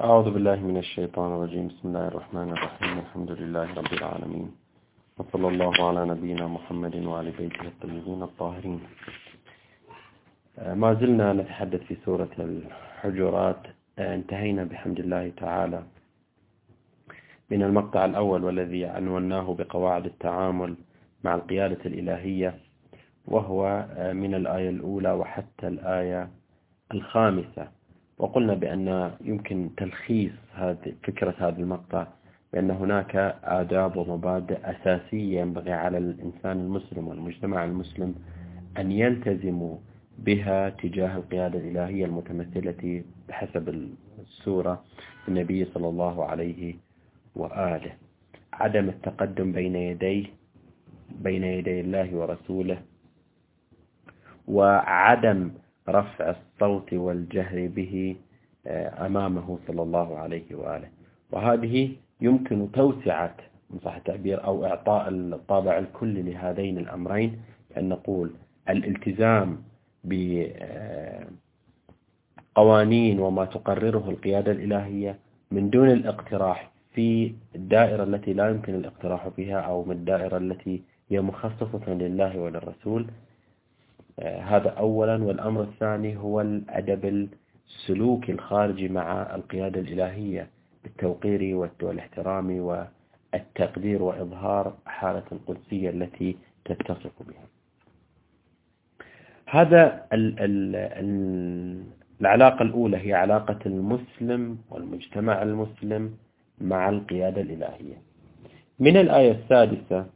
أعوذ بالله من الشيطان الرجيم. بسم الله الرحمن الرحيم. الحمد لله رب العالمين. وصلى الله على نبينا محمد وعلى بيته الطيبين الطاهرين. ما زلنا نتحدث في سورة الحجرات. انتهينا بحمد الله تعالى من المقطع الأول والذي عنوناه بقواعد التعامل مع القيادة الإلهية وهو من الآية الأولى وحتى الآية الخامسة. وقلنا بأن يمكن تلخيص هذه فكرة هذا المقطع بأن هناك آداب ومبادئ أساسية ينبغي على الإنسان المسلم والمجتمع المسلم أن يلتزموا بها تجاه القيادة الإلهية المتمثلة بحسب السورة النبي صلى الله عليه وآله. عدم التقدم بين يديه بين يدي الله ورسوله وعدم رفع الصوت والجهر به آه، أمامه صلى الله عليه وآله. وهذه يمكن توسعة صح التعبير أو إعطاء الطابع الكلي لهذين الأمرين أن نقول الالتزام بقوانين وما تقرره القيادة الإلهية من دون الاقتراح في الدائرة التي لا يمكن الاقتراح فيها أو من الدائرة التي هي مخصصة لله وللرسول آه، هذا أولا والأمر الثاني هو الأدب السلوكي الخارجي مع القيادة الإلهية بالتوقير والاحترام والتقدير وإظهار حالة القدسية التي تتصف بها. هذا ال ال ال العلاقة الأولى هي علاقة المسلم والمجتمع المسلم مع القيادة الإلهية. من الآية السادسة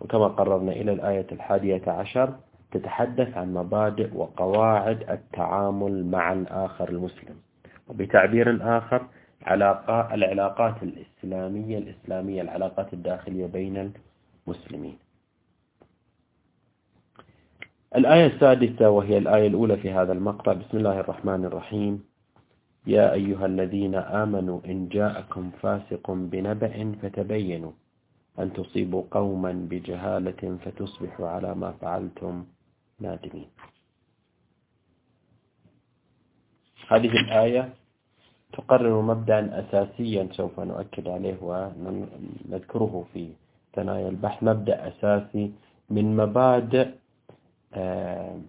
وكما قررنا إلى الآية الحادية عشر تتحدث عن مبادئ وقواعد التعامل مع الآخر المسلم. وبتعبير آخر العلاقات الإسلامية الإسلامية العلاقات الداخلية بين المسلمين. الآية السادسة وهي الآية الأولى في هذا المقطع. بسم الله الرحمن الرحيم. يا أيها الذين آمنوا إن جاءكم فاسق بنبأ فتبينوا. أن تصيبوا قوما بجهالة فتصبحوا على ما فعلتم. نادمين هذه الآية تقرر مبدأ أساسيا سوف نؤكد عليه ونذكره في ثنايا البحث. مبدأ أساسي من مبادئ آه،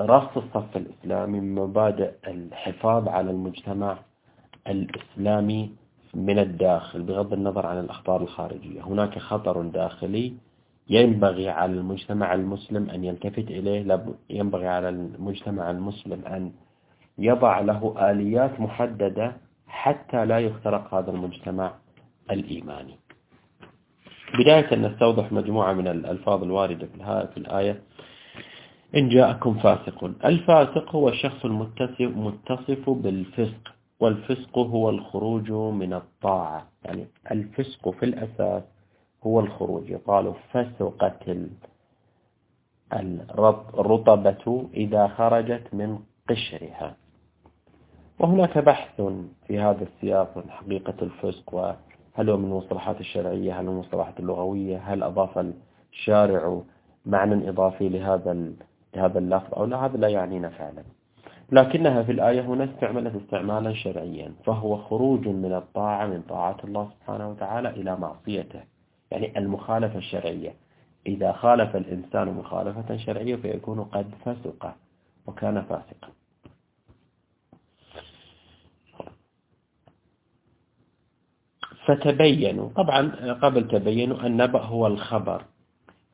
رص الصف الإسلامي من مبادئ الحفاظ على المجتمع الإسلامي من الداخل بغض النظر عن الأخطار الخارجية. هناك خطر داخلي ينبغي على المجتمع المسلم أن يلتفت إليه ينبغي على المجتمع المسلم أن يضع له آليات محددة حتى لا يخترق هذا المجتمع الإيماني. بداية نستوضح مجموعة من الألفاظ الواردة في الآية. إن جاءكم فاسق. الفاسق هو الشخص المتصف بالفسق والفسق هو الخروج من الطاعة. يعني الفسق في الأساس هو الخروج. يقال فسقت الرطبة إذا خرجت من قشرها. وهناك بحث في هذا السياق عن حقيقة الفسق وهل هو من المصطلحات الشرعية هل من المصطلحات اللغوية هل أضاف الشارع معنى إضافي لهذا لهذا اللفظ أو لا هذا لا يعنينا فعلا. لكنها في الآية هنا استعملت استعمالا شرعيا فهو خروج من الطاعة من طاعة الله سبحانه وتعالى إلى معصيته. يعني المخالفة الشرعية. إذا خالف الإنسان مخالفة شرعية فيكون قد فسق وكان فاسقا. فتبينوا طبعا قبل تبينوا النبأ هو الخبر.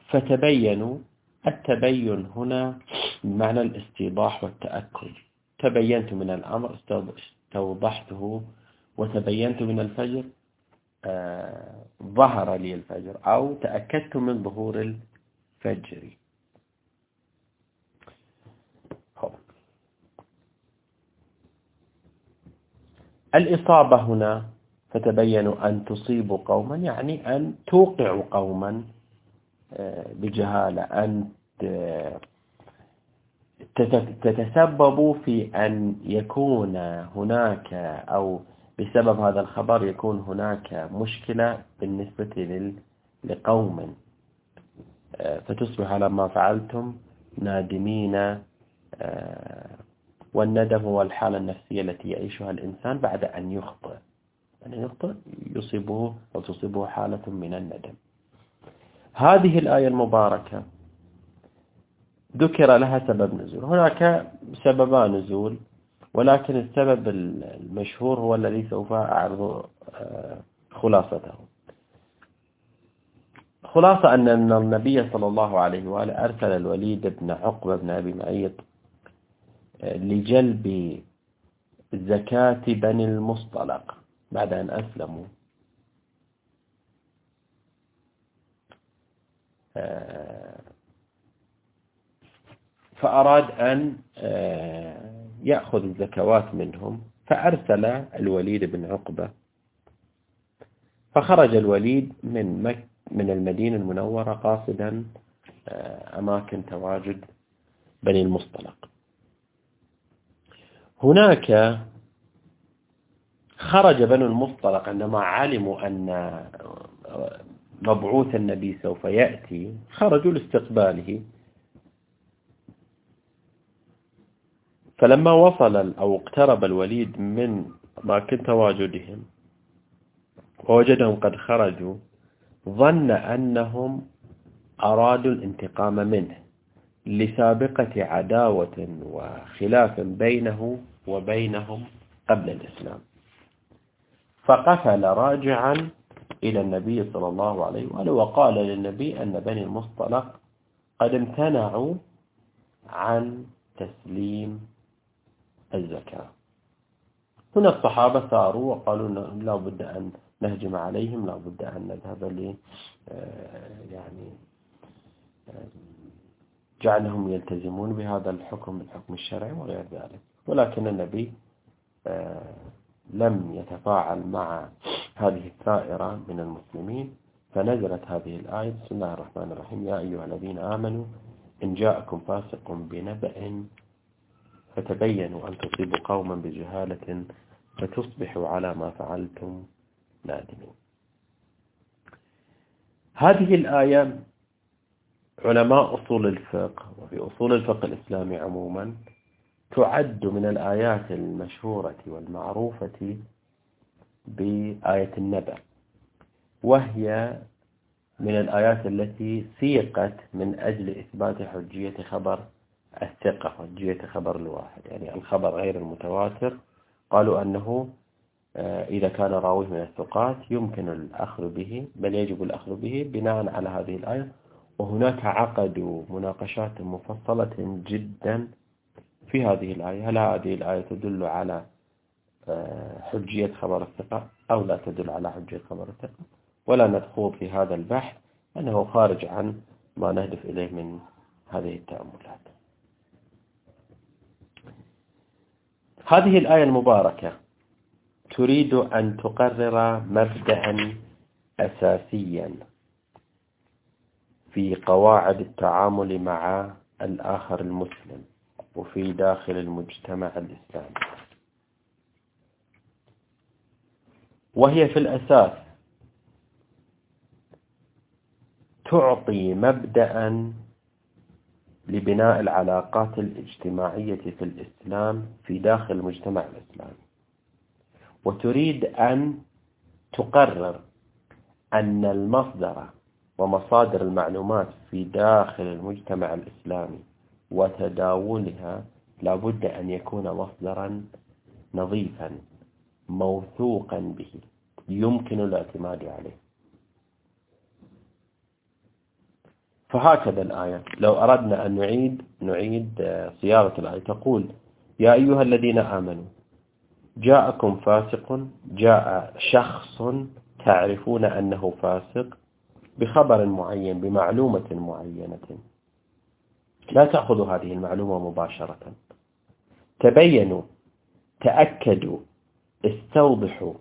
فتبينوا التبين هنا بمعنى الاستيضاح والتأكد تبينت من الأمر استوضحته وتبينت من الفجر. ظهر لي الفجر أو تأكدت من ظهور الفجر. الإصابة هنا فتبينوا أن تصيبوا قوما يعني أن توقعوا قوما آه، بجهالة أن تتسببوا في أن يكون هناك أو بسبب هذا الخبر يكون هناك مشكلة بالنسبة لقوم. آه، فتصبح على ما فعلتم نادمين. آه، والندم هو الحالة النفسية التي يعيشها الإنسان بعد أن يخطئ. أن يخطئ يصيبه أو تصيبه حالة من الندم. هذه الآية المباركة ذكر لها سبب نزول. هناك سببان نزول. ولكن السبب المشهور هو الذي سوف أعرض آه، خلاصته. خلاصة أن النبي صلى الله عليه وآله أرسل الوليد بن عقبة بن أبي معيط آه، لجلب زكاة بني المصطلق بعد أن أسلموا. آه، فأراد أن يأخذ الزكوات منهم فأرسل الوليد بن عقبة. فخرج الوليد من مك من المدينة المنورة قاصدا آه، أماكن تواجد بني المصطلق. هناك خرج بنو المصطلق عندما علموا أن مبعوث النبي سوف يأتي خرجوا لاستقباله. فلما وصل أو اقترب الوليد من أماكن تواجدهم ووجدهم قد خرجوا ظن أنهم أرادوا الانتقام منه لسابقة عداوة وخلاف بينه وبينهم قبل الإسلام. فقفل راجعا إلى النبي صلى الله عليه وآله وقال للنبي أن بني المصطلق قد امتنعوا عن تسليم الزكاة. هنا الصحابة ثاروا وقالوا لا بد أن نهجم عليهم لا بد أن نذهب ل آه، يعني آه، جعلهم يلتزمون بهذا الحكم بالحكم الشرعي وغير ذلك. ولكن النبي آه، لم يتفاعل مع هذه الثائرة من المسلمين فنزلت هذه الآية بسم الله الرحمن الرحيم يا أيها الذين آمنوا إن جاءكم فاسق بنبأ فتبينوا أن تصيبوا قوما بجهالة فتصبحوا على ما فعلتم نادمين. هذه الآية علماء أصول الفقه وفي أصول الفقه الإسلامي عموما تعد من الآيات المشهورة والمعروفة بآية النبأ وهي من الآيات التي سيقت من أجل إثبات حجية خبر الثقة حجية خبر الواحد. يعني الخبر غير المتواتر. قالوا أنه آه، إذا كان راويه من الثقات يمكن الأخذ به بل يجب الأخذ به بناء على هذه الآية. وهناك عقد مناقشات مفصلة جدا في هذه الآية. هل هذه الآية تدل على آه، حجية خبر الثقة أو لا تدل على حجية خبر الثقة؟ ولا ندخل في هذا البحث أنه خارج عن ما نهدف إليه من هذه التأملات. هذه الآية المباركة تريد أن تقرر مبدأ أساسيا في قواعد التعامل مع الآخر المسلم وفي داخل المجتمع الإسلامي. وهي في الأساس تعطي مبدأ لبناء العلاقات الاجتماعية في الإسلام في داخل المجتمع الإسلامي وتريد أن تقرر أن المصدر ومصادر المعلومات في داخل المجتمع الإسلامي وتداولها لابد أن يكون مصدرا نظيفا موثوقا به يمكن الاعتماد عليه. فهكذا الآية. لو أردنا أن نعيد نعيد صياغة الآية. تقول يا أيها الذين آمنوا جاءكم فاسق جاء شخص تعرفون أنه فاسق بخبر معين بمعلومة معينة. لا تأخذوا هذه المعلومة مباشرة. تبينوا تأكدوا استوضحوا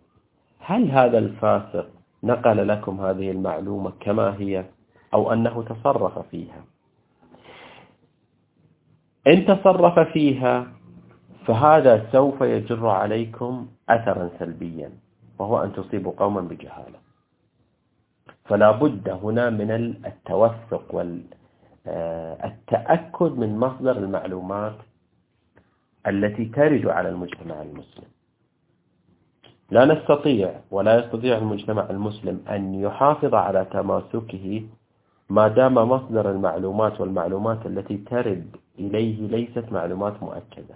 هل هذا الفاسق نقل لكم هذه المعلومة كما هي؟ أو أنه تصرف فيها. إن تصرف فيها فهذا سوف يجر عليكم أثرا سلبيا وهو أن تصيبوا قوما بجهالة. فلا بد هنا من التوثق والتأكد من مصدر المعلومات التي ترد على المجتمع المسلم. لا نستطيع ولا يستطيع المجتمع المسلم أن يحافظ على تماسكه ما دام مصدر المعلومات والمعلومات التي ترد إليه ليست معلومات مؤكدة.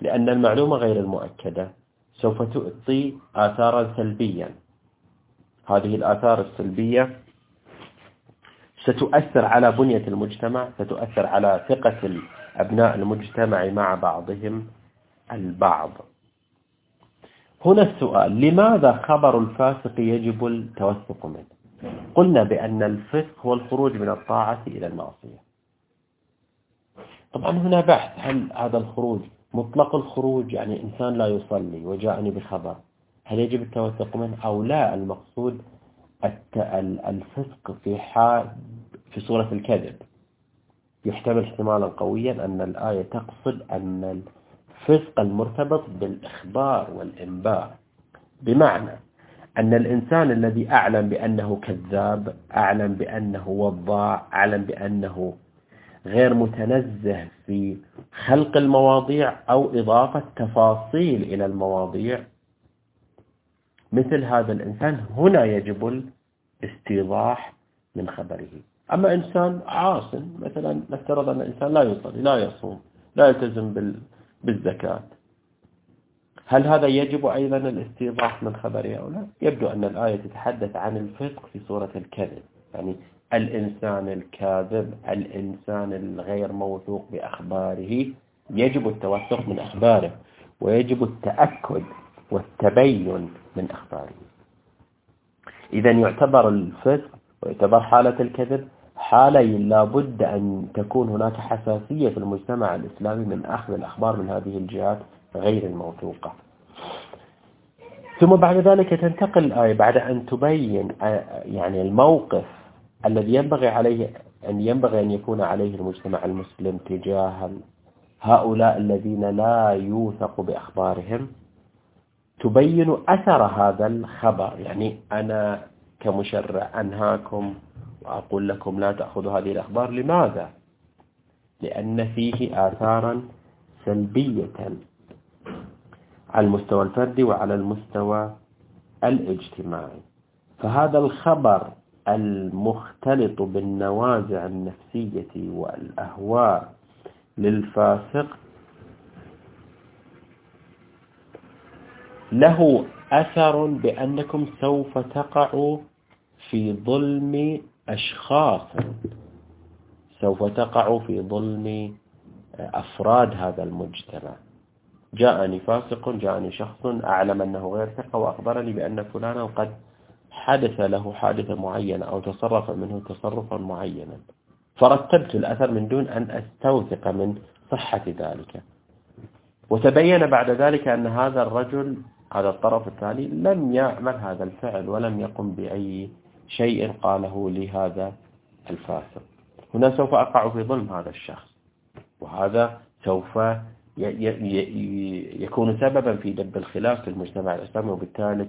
لأن المعلومة غير المؤكدة سوف تؤتي آثارا سلبيا. هذه الآثار السلبية ستؤثر على بنية المجتمع ستؤثر على ثقة أبناء المجتمع مع بعضهم البعض. هنا السؤال لماذا خبر الفاسق يجب التوثق منه؟ قلنا بأن الفسق هو الخروج من الطاعة إلى المعصية. طبعا هنا بحث هل هذا الخروج مطلق الخروج يعني إنسان لا يصلي وجاءني بخبر هل يجب التوثق منه أو لا؟ المقصود الفسق في حال في صورة الكذب. يحتمل احتمالا قويا أن الآية تقصد أن الفسق المرتبط بالإخبار والإنباء بمعنى أن الإنسان الذي أعلم بأنه كذاب أعلم بأنه وضاع أعلم بأنه غير متنزه في خلق المواضيع أو إضافة تفاصيل إلى المواضيع مثل هذا الإنسان هنا يجب الاستيضاح من خبره. أما إنسان عاصم مثلا نفترض أن الإنسان لا يصلي لا يصوم لا يلتزم بالزكاة هل هذا يجب أيضا الاستيضاح من خبره أو لا؟ يبدو أن الآية تتحدث عن الفسق في صورة الكذب يعني الإنسان الكاذب الإنسان الغير موثوق بأخباره يجب التوثق من أخباره ويجب التأكد والتبين من أخباره. إذا يعتبر الفسق ويعتبر حالة الكذب حالة لا بد أن تكون هناك حساسية في المجتمع الإسلامي من أخذ الأخبار من هذه الجهات غير الموثوقة. ثم بعد ذلك تنتقل الآية بعد أن تبين يعني الموقف الذي ينبغي عليه أن ينبغي أن يكون عليه المجتمع المسلم تجاه هؤلاء الذين لا يوثق بأخبارهم تبين أثر هذا الخبر. يعني أنا كمشرع أنهاكم وأقول لكم لا تأخذوا هذه الأخبار. لماذا؟ لأن فيه آثارا سلبية. على المستوى الفردي وعلى المستوى الاجتماعي. فهذا الخبر المختلط بالنوازع النفسية والأهواء للفاسق له أثر بأنكم سوف تقعوا في ظلم أشخاص. سوف تقع في ظلم أفراد هذا المجتمع. جاءني فاسق جاءني شخص أعلم أنه غير ثقة وأخبرني بأن فلانا قد حدث له حادثة معينة أو تصرف منه تصرفا معينا. فرتبت الأثر من دون أن أستوثق من صحة ذلك. وتبين بعد ذلك أن هذا الرجل هذا الطرف الثاني لم يعمل هذا الفعل ولم يقم بأي شيء قاله لهذا الفاسق. هنا سوف أقع في ظلم هذا الشخص وهذا سوف يكون سببا في دب الخلاف في المجتمع الإسلامي وبالتالي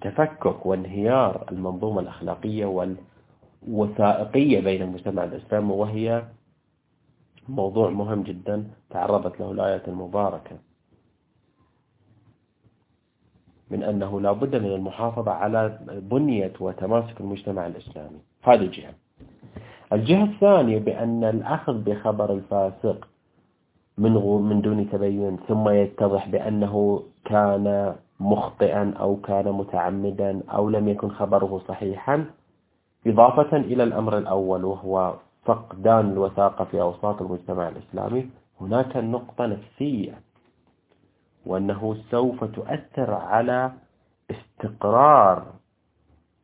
تفكك وانهيار المنظومة الأخلاقية والوثائقية بين المجتمع الإسلامي وهي موضوع مهم جدا تعرضت له الآية المباركة. من أنه لا بد من المحافظة على بنية وتماسك المجتمع الإسلامي. هذه جهة الجهة الثانية بأن الأخذ بخبر الفاسق من من دون تبين ثم يتضح بأنه كان مخطئا أو كان متعمدا أو لم يكن خبره صحيحا إضافة إلى الأمر الأول وهو فقدان الوثاقة في أوساط المجتمع الإسلامي. هناك نقطة نفسية وأنه سوف تؤثر على استقرار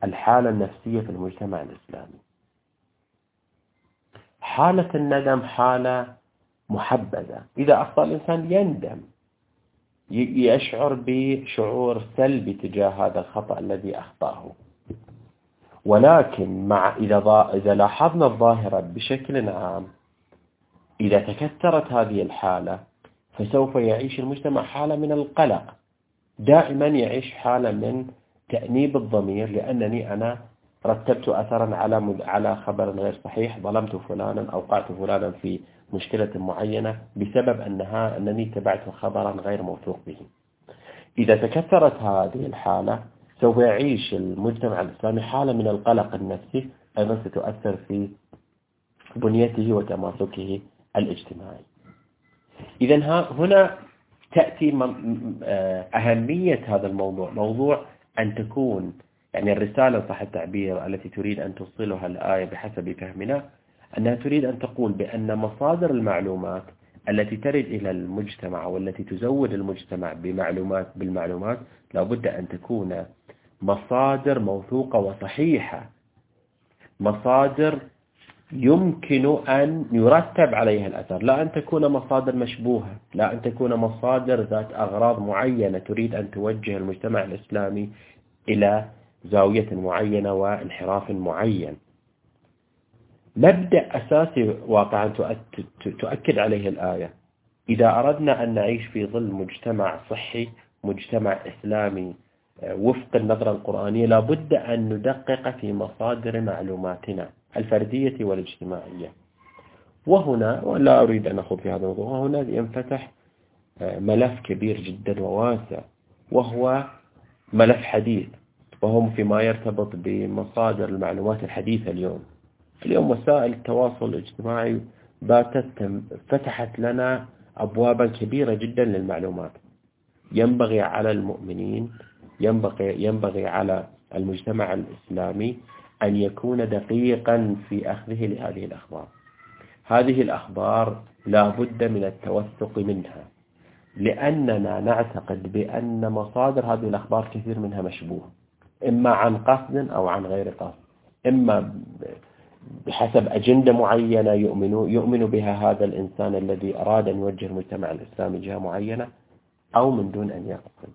الحالة النفسية في المجتمع الإسلامي. حالة الندم حالة محبذة. إذا أخطأ الإنسان يندم. يشعر بشعور سلبي تجاه هذا الخطأ الذي أخطأه. ولكن مع إذا إذا لاحظنا الظاهرة بشكل عام إذا تكثرت هذه الحالة فسوف يعيش المجتمع حالة من القلق. دائما يعيش حالة من تأنيب الضمير لأنني أنا رتبت أثرا على على خبر غير صحيح ظلمت فلانا أوقعت فلانا في مشكلة معينة بسبب أنها أنني تبعت خبرا غير موثوق به. إذا تكثرت هذه الحالة سوف يعيش المجتمع الإسلامي حالة من القلق النفسي أيضا ستؤثر في بنيته وتماسكه الاجتماعي. إذا هنا تأتي آه، أهمية هذا الموضوع. موضوع أن تكون يعني الرسالة صح التعبير التي تريد أن توصلها الآية بحسب فهمنا أنها تريد أن تقول بأن مصادر المعلومات التي ترد إلى المجتمع والتي تزود المجتمع بمعلومات بالمعلومات لابد أن تكون مصادر موثوقة وصحيحة. مصادر يمكن أن يرتب عليها الأثر. لا أن تكون مصادر مشبوهة. لا أن تكون مصادر ذات أغراض معينة تريد أن توجه المجتمع الإسلامي إلى زاوية معينة وانحراف معين. مبدأ أساسي واقعا تؤكد عليه الآية. إذا أردنا أن نعيش في ظل مجتمع صحي مجتمع إسلامي آه، وفق النظرة القرآنية لابد أن ندقق في مصادر معلوماتنا الفردية والاجتماعية. وهنا ولا أريد أن أخوض في هذا الموضوع وهنا ينفتح آه، ملف كبير جدا وواسع وهو ملف حديث وهم فيما يرتبط بمصادر المعلومات الحديثة اليوم. اليوم وسائل التواصل الاجتماعي باتت فتحت لنا أبوابا كبيرة جدا للمعلومات. ينبغي على المؤمنين ينبغي, ينبغي على المجتمع الإسلامي أن يكون دقيقا في أخذه لهذه الأخبار. هذه الأخبار لا بد من التوثق منها لأننا نعتقد بأن مصادر هذه الأخبار كثير منها مشبوه إما عن قصد أو عن غير قصد إما بحسب أجندة معينة يؤمن, يؤمن بها هذا الإنسان الذي أراد أن يوجه المجتمع الإسلامي جهة معينة أو من دون أن يقصد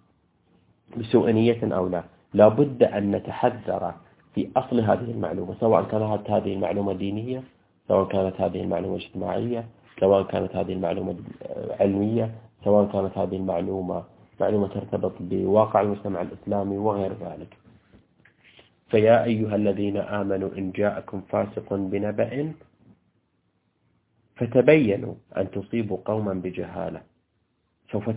بسوء نية أو لا. لابد أن نتحذر في أصل هذه المعلومة سواء كانت هذه المعلومة دينية سواء كانت هذه المعلومة اجتماعية سواء كانت هذه المعلومة علمية سواء كانت هذه المعلومة معلومة ترتبط بواقع المجتمع الإسلامي وغير ذلك. فيا أيها الذين آمنوا إن جاءكم فاسق بنبأ فتبينوا أن تصيبوا قوما بجهالة. سوف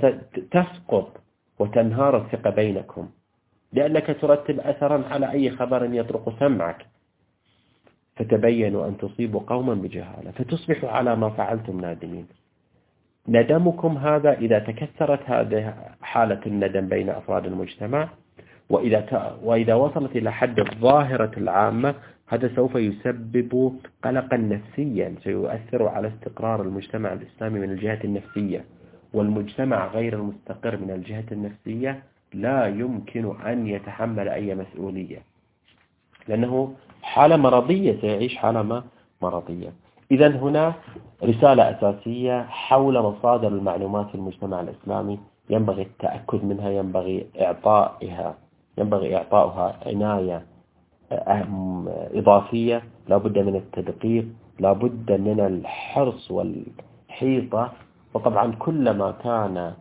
تسقط وتنهار الثقة بينكم. لأنك ترتب أثرا على أي خبر يطرق سمعك. فتبينوا أن تصيبوا قوما بجهالة. فتصبحوا على ما فعلتم نادمين. ندمكم هذا إذا تكثرت هذه حالة الندم بين أفراد المجتمع. وإذا, وإذا وصلت إلى حد الظاهرة العامة هذا سوف يسبب قلقا نفسيا سيؤثر على استقرار المجتمع الإسلامي من الجهة النفسية. والمجتمع غير المستقر من الجهة النفسية لا يمكن أن يتحمل أي مسؤولية. لأنه حالة مرضية سيعيش حالة مرضية. إذا هنا رسالة أساسية حول مصادر المعلومات في المجتمع الإسلامي. ينبغي التأكد منها ينبغي إعطائها. ينبغي إعطاؤها عناية إضافية لا بد من التدقيق لا بد من الحرص والحيطة. وطبعا كلما كان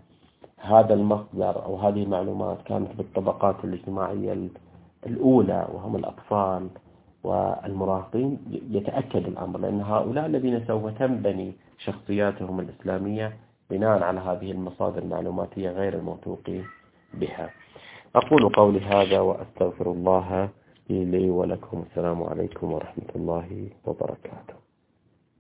هذا المصدر أو هذه المعلومات كانت بالطبقات الاجتماعية الأولى وهم الأطفال والمراهقين يتأكد الأمر لأن هؤلاء الذين سوف تنبني شخصياتهم الإسلامية بناء على هذه المصادر المعلوماتية غير الموثوق بها. أقول قولي هذا وأستغفر الله لي ولكم. السلام عليكم ورحمة الله وبركاته.